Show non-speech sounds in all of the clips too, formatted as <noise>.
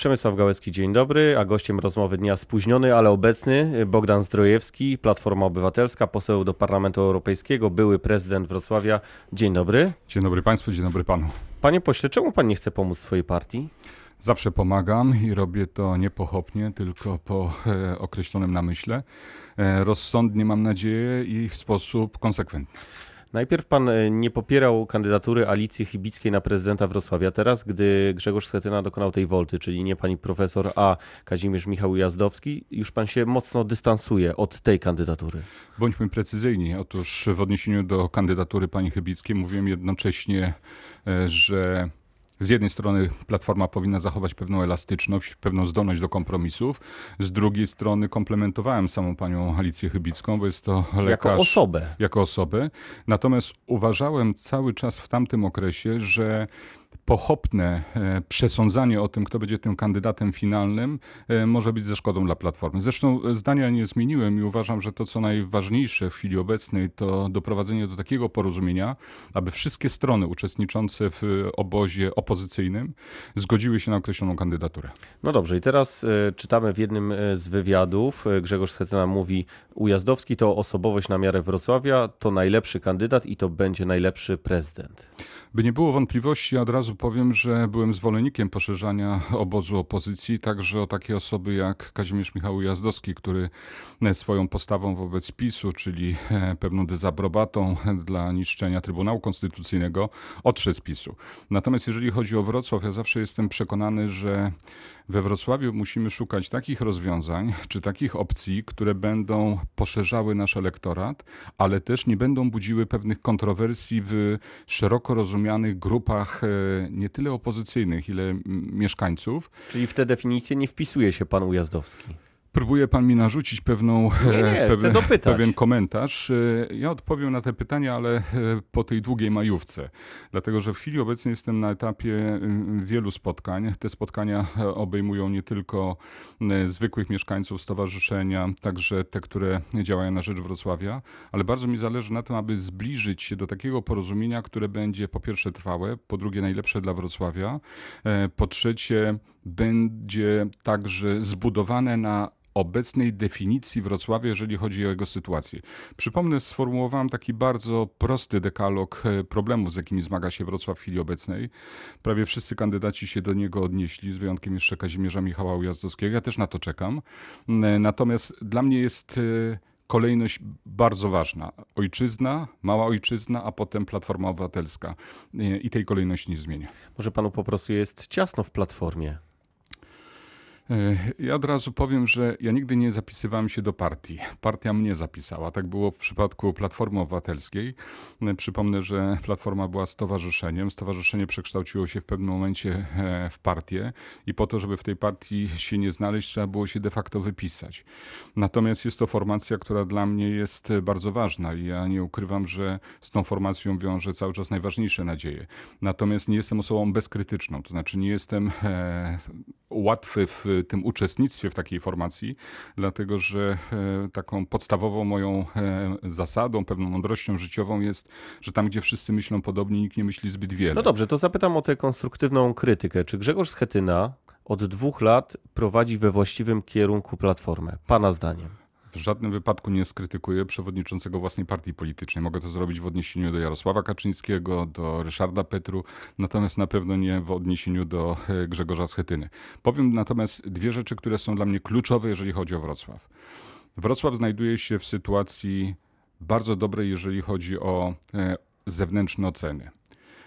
Przemysław Gałecki, dzień dobry, a gościem rozmowy dnia spóźniony, ale obecny Bogdan Zdrojewski, Platforma Obywatelska, poseł do Parlamentu Europejskiego, były prezydent Wrocławia. Dzień dobry. Dzień dobry Państwu, dzień dobry Panu. Panie pośle, czemu Pan nie chce pomóc swojej partii? Zawsze pomagam i robię to nie pochopnie, tylko po e, określonym namyśle. E, rozsądnie mam nadzieję i w sposób konsekwentny. Najpierw pan e, nie popierał kandydatury Alicji Chybickiej na prezydenta Wrocławia. Teraz, gdy Grzegorz Schetyna dokonał tej wolty, czyli nie pani profesor, a Kazimierz Michał Jazdowski, już pan się mocno dystansuje od tej kandydatury. Bądźmy precyzyjni. Otóż w odniesieniu do kandydatury pani Chybickiej mówiłem jednocześnie, e, że z jednej strony Platforma powinna zachować pewną elastyczność, pewną zdolność do kompromisów, z drugiej strony komplementowałem samą panią Alicję Chybicką, bo jest to lekarz. Jako osobę. Jako osobę. Natomiast uważałem cały czas w tamtym okresie, że pochopne e, przesądzanie o tym, kto będzie tym kandydatem finalnym, e, może być ze szkodą dla Platformy. Zresztą e, zdania nie zmieniłem i uważam, że to, co najważniejsze w chwili obecnej, to doprowadzenie do takiego porozumienia, aby wszystkie strony uczestniczące w obozie opozycyjnym zgodziły się na określoną kandydaturę. No dobrze, i teraz czytamy w jednym z wywiadów, Grzegorz Schetyna mówi, Ujazdowski to osobowość na miarę Wrocławia, to najlepszy kandydat i to będzie najlepszy prezydent. By nie było wątpliwości, od razu powiem, że byłem zwolennikiem poszerzania obozu opozycji, także o takie osoby jak Kazimierz Michał Jazdowski, który swoją postawą wobec PiSu, czyli e, pewną dezaprobatą dla niszczenia Trybunału Konstytucyjnego, odszedł z PiSu. Natomiast jeżeli chodzi o Wrocław, ja zawsze jestem przekonany, że we Wrocławiu musimy szukać takich rozwiązań czy takich opcji, które będą poszerzały nasz elektorat, ale też nie będą budziły pewnych kontrowersji w szeroko rozumianych grupach e, nie tyle opozycyjnych, ile mieszkańców. Czyli w te definicje nie wpisuje się pan Ujazdowski. Próbuje pan mi narzucić pewną, nie, nie, pewien, pewien komentarz. E, ja odpowiem na te pytania, ale e, po tej długiej majówce. Dlatego, że w chwili obecnej jestem na etapie wielu spotkań. Te spotkania e, obejmują nie tylko zwykłych mieszkańców stowarzyszenia, także te, które działają na rzecz Wrocławia, ale bardzo mi zależy na tym, aby zbliżyć się do takiego porozumienia, które będzie po pierwsze trwałe, po drugie najlepsze dla Wrocławia, po trzecie będzie także zbudowane na obecnej definicji Wrocławia, jeżeli chodzi o jego sytuację. Przypomnę, sformułowałem taki bardzo prosty dekalog e, problemów, z jakimi zmaga się Wrocław w chwili obecnej. Prawie wszyscy kandydaci się do niego odnieśli, z wyjątkiem jeszcze Kazimierza Michała Ujazdowskiego. Ja też na to czekam. Natomiast dla mnie jest e, kolejność bardzo ważna. Ojczyzna, mała ojczyzna, a potem Platforma Obywatelska. E, I tej kolejności nie zmienia. Może panu po prostu jest ciasno w Platformie? E, ja od razu powiem, że ja nigdy nie zapisywałem się do partii. Partia mnie zapisała. Tak było w przypadku Platformy Obywatelskiej. E, przypomnę, że Platforma była stowarzyszeniem. Stowarzyszenie przekształciło się w pewnym momencie e, w partię i po to, żeby w tej partii się nie znaleźć, trzeba było się de facto wypisać. Natomiast jest to formacja, która dla mnie jest bardzo ważna i ja nie ukrywam, że z tą formacją wiąże cały czas najważniejsze nadzieje. Natomiast nie jestem osobą bezkrytyczną, to znaczy nie jestem łatwy w tym uczestnictwie w takiej formacji, dlatego że e, taką podstawową moją e, zasadą, pewną mądrością życiową jest, że tam, gdzie wszyscy myślą podobnie, nikt nie myśli zbyt wiele. No dobrze, to zapytam o tę konstruktywną krytykę. Czy Grzegorz Schetyna od dwóch lat prowadzi we właściwym kierunku platformę? Pana zdaniem. W żadnym wypadku nie skrytykuję przewodniczącego własnej partii politycznej. Mogę to zrobić w odniesieniu do Jarosława Kaczyńskiego, do Ryszarda Petru, natomiast na pewno nie w odniesieniu do e, Grzegorza Schetyny. Powiem natomiast dwie rzeczy, które są dla mnie kluczowe, jeżeli chodzi o Wrocław. Wrocław znajduje się w sytuacji bardzo dobrej, jeżeli chodzi o e, zewnętrzne oceny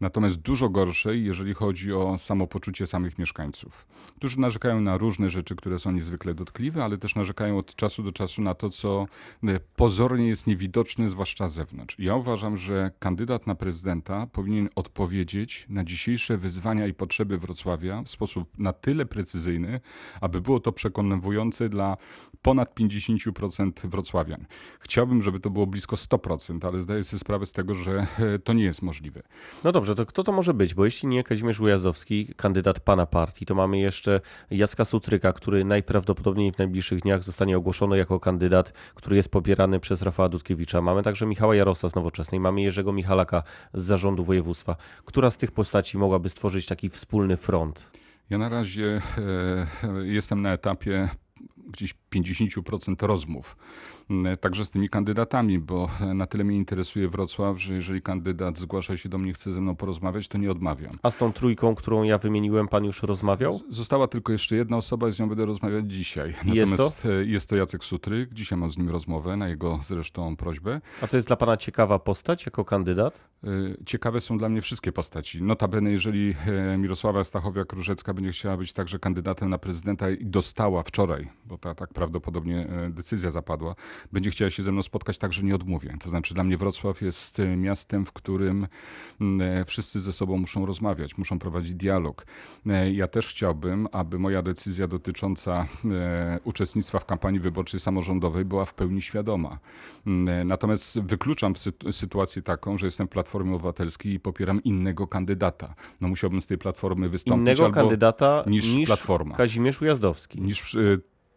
natomiast dużo gorszej, jeżeli chodzi o samopoczucie samych mieszkańców, którzy narzekają na różne rzeczy, które są niezwykle dotkliwe, ale też narzekają od czasu do czasu na to, co e, pozornie jest niewidoczne, zwłaszcza z zewnątrz. Ja uważam, że kandydat na prezydenta powinien odpowiedzieć na dzisiejsze wyzwania i potrzeby Wrocławia w sposób na tyle precyzyjny, aby było to przekonujące dla ponad 50% wrocławian. Chciałbym, żeby to było blisko 100%, ale zdaję sobie sprawę z tego, że e, to nie jest możliwe. No dobrze, to kto to może być? Bo jeśli nie Kazimierz Ujazdowski, kandydat pana partii, to mamy jeszcze Jacka Sutryka, który najprawdopodobniej w najbliższych dniach zostanie ogłoszony jako kandydat, który jest popierany przez Rafała Dudkiewicza. Mamy także Michała Jarosa z Nowoczesnej, mamy Jerzego Michalaka z zarządu województwa. Która z tych postaci mogłaby stworzyć taki wspólny front? Ja na razie e, jestem na etapie gdzieś 50% rozmów. Mm, także z tymi kandydatami, bo <laughs> na tyle mnie interesuje Wrocław, że jeżeli kandydat zgłasza się do mnie, chce ze mną porozmawiać, to nie odmawiam. A z tą trójką, którą ja wymieniłem, pan już rozmawiał? Została tylko jeszcze jedna osoba i z nią będę rozmawiać dzisiaj. Jest Natomiast to? e, jest to Jacek Sutryk. Dzisiaj mam z nim rozmowę, na jego zresztą prośbę. A to jest dla pana ciekawa postać jako kandydat? E, ciekawe są dla mnie wszystkie postaci. Notabene, jeżeli e, Mirosława Stachowiak-Różecka będzie chciała być także kandydatem na prezydenta i dostała wczoraj, bo ta tak prawdopodobnie decyzja zapadła, będzie chciała się ze mną spotkać, także nie odmówię. To znaczy dla mnie Wrocław jest e, miastem, w którym e, wszyscy ze sobą muszą rozmawiać, muszą prowadzić dialog. E, ja też chciałbym, aby moja decyzja dotycząca uczestnictwa w kampanii wyborczej samorządowej była w pełni świadoma. Natomiast wykluczam sytuację taką, że jestem w Platformie Obywatelskiej i popieram innego kandydata. No musiałbym z tej platformy wystąpić innego albo kandydata niż, niż Platforma. Kazimierz Ujazdowski. Niż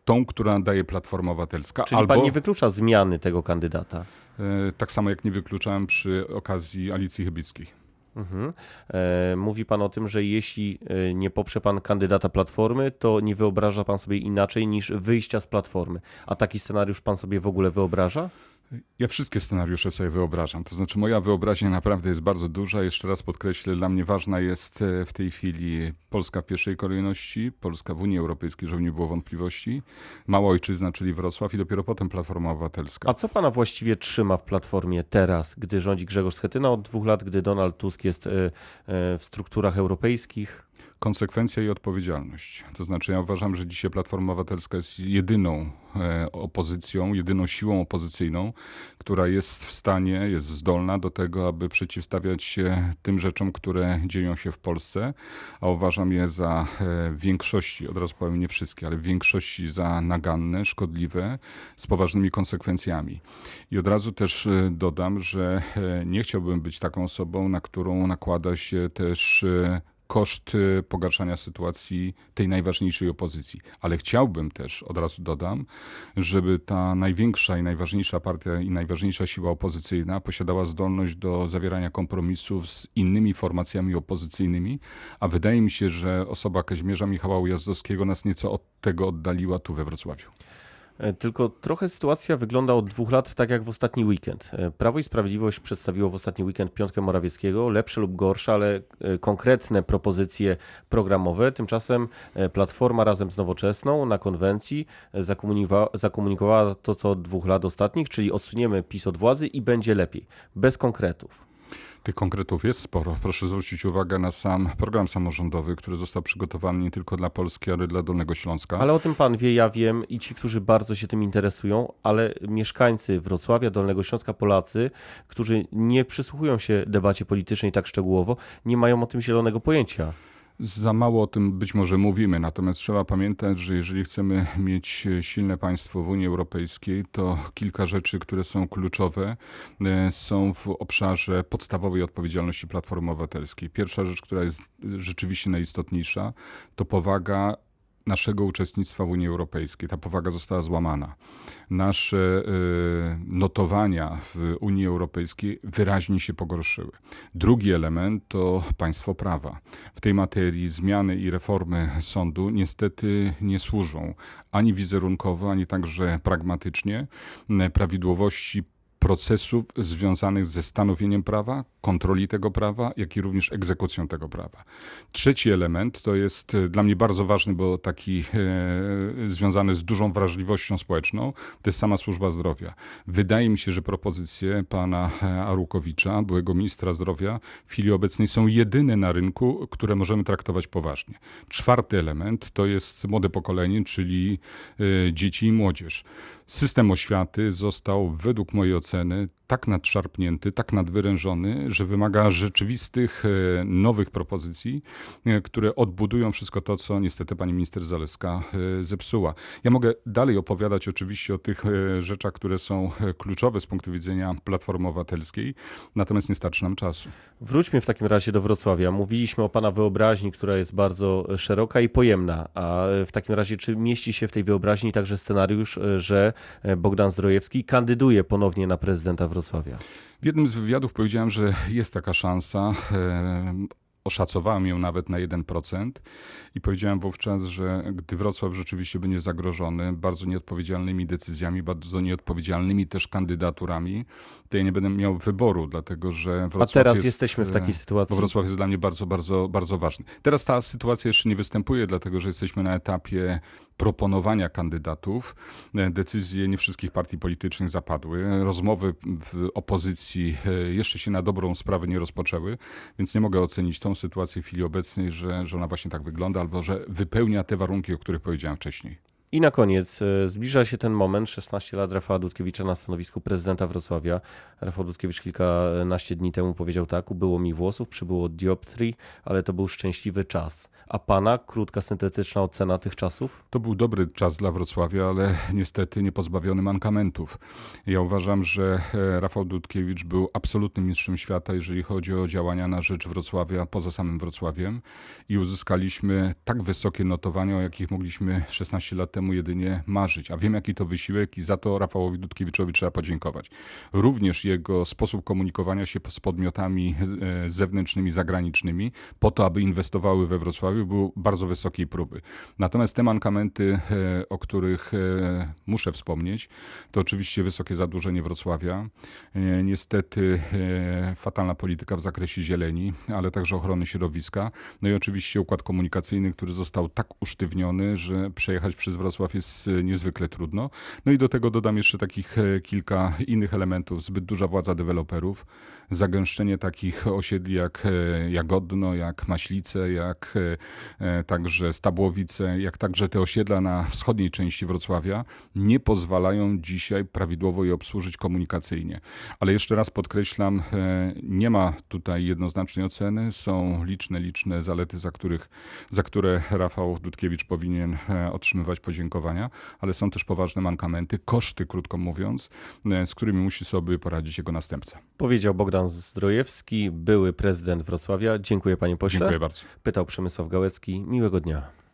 tą, która daje Platforma Obywatelska. Czyli albo, pan nie wyklucza zmiany tego kandydata? E, tak samo jak nie wykluczałem przy okazji Alicji Chybickiej. Mhm. E, mówi pan o tym, że jeśli e, nie poprze pan kandydata Platformy, to nie wyobraża pan sobie inaczej niż wyjścia z Platformy. A taki scenariusz pan sobie w ogóle wyobraża? Ja wszystkie scenariusze sobie wyobrażam. To znaczy, moja wyobraźnia naprawdę jest bardzo duża. Jeszcze raz podkreślę, dla mnie ważna jest e, w tej chwili Polska w pierwszej kolejności, Polska w Unii Europejskiej, żeby nie było wątpliwości, Mała Ojczyzna, czyli Wrocław i dopiero potem Platforma Obywatelska. A co pana właściwie trzyma w Platformie teraz, gdy rządzi Grzegorz Schetyna od dwóch lat, gdy Donald Tusk jest e, e, w strukturach europejskich? Konsekwencja i odpowiedzialność. To znaczy, ja uważam, że dzisiaj Platforma Obywatelska jest jedyną e, opozycją, jedyną siłą opozycyjną, która jest w stanie, jest zdolna do tego, aby przeciwstawiać się tym rzeczom, które dzieją się w Polsce, a uważam je za e, w większości, od razu powiem nie wszystkie, ale w większości za naganne, szkodliwe, z poważnymi konsekwencjami. I od razu też e, dodam, że nie chciałbym być taką osobą, na którą nakłada się też koszt y, pogarszania sytuacji tej najważniejszej opozycji. Ale chciałbym też, od razu dodam, żeby ta największa i najważniejsza partia i najważniejsza siła opozycyjna posiadała zdolność do zawierania kompromisów z innymi formacjami opozycyjnymi, a wydaje mi się, że osoba Kazimierza Michała Ujazdowskiego nas nieco od tego oddaliła tu we Wrocławiu. E, tylko trochę sytuacja wygląda od dwóch lat tak jak w ostatni weekend. E, Prawo i Sprawiedliwość przedstawiło w ostatni weekend piątkę Morawieckiego, lepsze lub gorsze, ale e, konkretne propozycje programowe. Tymczasem Platforma razem z Nowoczesną na konwencji zakomunikowała, zakomunikowała to, co od dwóch lat ostatnich, czyli odsuniemy PiS od władzy i będzie lepiej. Bez konkretów. Tych konkretów jest sporo. Proszę zwrócić uwagę na sam program samorządowy, który został przygotowany nie tylko dla Polski, ale dla Dolnego Śląska. Ale o tym pan wie, ja wiem i ci, którzy bardzo się tym interesują, ale mieszkańcy Wrocławia, Dolnego Śląska, Polacy, którzy nie przysłuchują się debacie politycznej tak szczegółowo, nie mają o tym zielonego pojęcia. Za mało o tym być może mówimy, natomiast trzeba pamiętać, że jeżeli chcemy mieć silne państwo w Unii Europejskiej, to kilka rzeczy, które są kluczowe, e, są w obszarze podstawowej odpowiedzialności Platformy Obywatelskiej. Pierwsza rzecz, która jest rzeczywiście najistotniejsza, to powaga naszego uczestnictwa w Unii Europejskiej. Ta powaga została złamana. Nasze y, notowania w Unii Europejskiej wyraźnie się pogorszyły. Drugi element to państwo prawa. W tej materii zmiany i reformy sądu niestety nie służą ani wizerunkowo, ani także pragmatycznie prawidłowości procesów związanych ze stanowieniem prawa, kontroli tego prawa, jak i również egzekucją tego prawa. Trzeci element to jest e, dla mnie bardzo ważny, bo taki e, związany z dużą wrażliwością społeczną, to jest sama służba zdrowia. Wydaje mi się, że propozycje pana e, Arukowicza, byłego ministra zdrowia, w chwili obecnej są jedyne na rynku, które możemy traktować poważnie. Czwarty element to jest młode pokolenie, czyli e, dzieci i młodzież. System oświaty został według mojej oceny tak nadszarpnięty, tak nadwyrężony, że wymaga rzeczywistych e, nowych propozycji, e, które odbudują wszystko to, co niestety pani minister Zaleska e, zepsuła. Ja mogę dalej opowiadać oczywiście o tych rzeczach, które są kluczowe z punktu widzenia Platformy Obywatelskiej, natomiast nie starczy nam czasu. Wróćmy w takim razie do Wrocławia. Mówiliśmy o pana wyobraźni, która jest bardzo szeroka i pojemna, a w takim razie czy mieści się w tej wyobraźni także scenariusz, że Bogdan Zdrojewski kandyduje ponownie na prezydenta Wrocławia? W jednym z wywiadów powiedziałem, że jest taka szansa. oszacowałem ją nawet na 1% i powiedziałem wówczas, że gdy Wrocław rzeczywiście będzie zagrożony bardzo nieodpowiedzialnymi decyzjami, bardzo nieodpowiedzialnymi też kandydaturami, to ja nie będę miał wyboru, dlatego że Wrocław A teraz jest, jesteśmy w takiej e, sytuacji. Bo Wrocław jest dla mnie bardzo, bardzo, bardzo ważny. Teraz ta sytuacja jeszcze nie występuje, dlatego że jesteśmy na etapie proponowania kandydatów. E, Decyzje nie wszystkich partii politycznych zapadły. Rozmowy w opozycji e, jeszcze się na dobrą sprawę nie rozpoczęły, więc nie mogę ocenić tą sytuację w chwili obecnej, że, że ona właśnie tak wygląda, albo że wypełnia te warunki, o których powiedziałem wcześniej. I na koniec, e, zbliża się ten moment, 16 lat Rafała Dudkiewicza na stanowisku prezydenta Wrocławia. Rafał Dudkiewicz kilkanaście dni temu powiedział tak, ubyło mi włosów, przybyło dioptrii, ale to był szczęśliwy czas. A pana, krótka, syntetyczna ocena tych czasów? To był dobry czas dla Wrocławia, ale niestety nie pozbawiony mankamentów. Ja uważam, że e, Rafał Dudkiewicz był absolutnym mistrzem świata, jeżeli chodzi o działania na rzecz Wrocławia poza samym Wrocławiem i uzyskaliśmy tak wysokie notowania, o jakich mogliśmy 16 lat temu jedynie marzyć. A wiem, jaki to wysiłek i za to Rafałowi Dudkiewiczowi trzeba podziękować. Również jego sposób komunikowania się z podmiotami e, zewnętrznymi, zagranicznymi, po to, aby inwestowały we Wrocławiu, był bardzo wysokiej próby. Natomiast te mankamenty, e, o których e, muszę wspomnieć, to oczywiście wysokie zadłużenie Wrocławia, niestety fatalna polityka w zakresie zieleni, ale także ochrony środowiska, no i oczywiście układ komunikacyjny, który został tak usztywniony, że przejechać przez Wrocław jest e, niezwykle trudno. No i do tego dodam jeszcze takich e, kilka innych elementów. Zbyt duża władza deweloperów, zagęszczenie takich osiedli jak e, Jagodno, jak Maślice, jak e, także Stabłowice, jak także te osiedla na wschodniej części Wrocławia nie pozwalają dzisiaj prawidłowo je obsłużyć komunikacyjnie. Ale jeszcze raz podkreślam, nie ma tutaj jednoznacznej oceny. Są liczne, liczne zalety, za, których, za które Rafał Dudkiewicz powinien otrzymywać podziękowania, ale są też poważne mankamenty, koszty, krótko mówiąc, e, z którymi musi sobie poradzić jego następca. Powiedział Bogdan Zdrojewski, były prezydent Wrocławia. Dziękuję panie pośle. Dziękuję bardzo. Pytał Przemysław Gałecki. Miłego dnia.